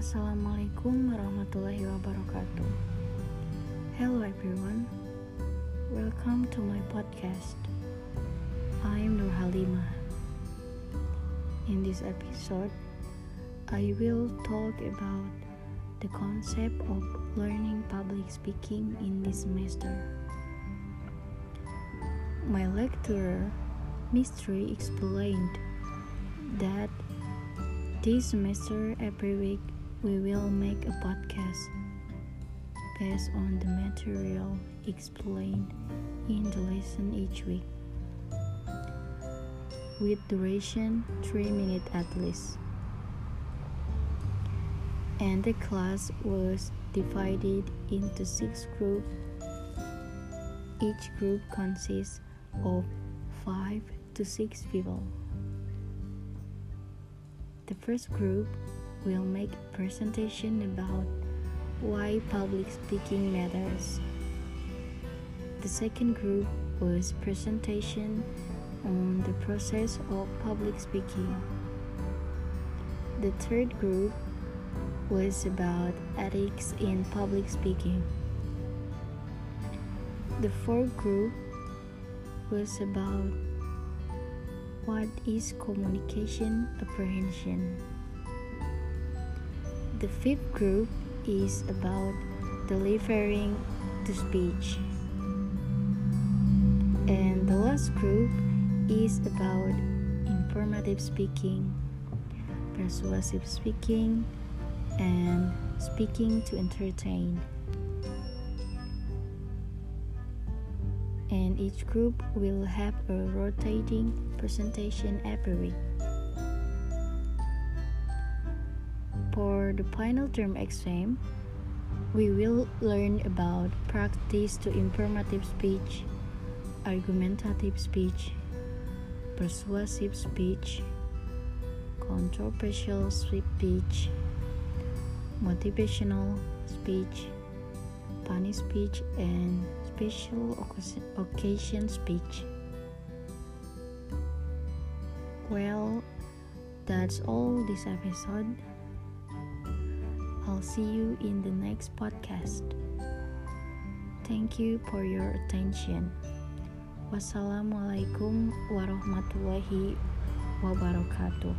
Assalamualaikum warahmatullahi wabarakatuh. Hello everyone. Welcome to my podcast. I am Nur Halima. In this episode, I will talk about the concept of learning public speaking in this semester. My lecturer, Mystery, explained that this semester every week we will make a podcast based on the material explained in the lesson each week. With duration 3 minutes at least. And the class was divided into six groups each group consists of 5 to 6 people. The first group will make a presentation about why public speaking matters. The second group was presentation on the process of public speaking. The third group was about ethics in public speaking. The fourth group was about what is communication apprehension. The fifth group is about delivering the speech. And the last group is about informative speaking, persuasive speaking, and speaking to entertain. And each group will have a rotating presentation every week. For the final term exam, we will learn about practice to informative speech, argumentative speech, persuasive speech, controversial speech, motivational speech, funny speech, and special occasion speech. Well, that's all this episode. I'll see you in the next podcast. Thank you for your attention. Wassalamualaikum warahmatullahi wabarakatuh.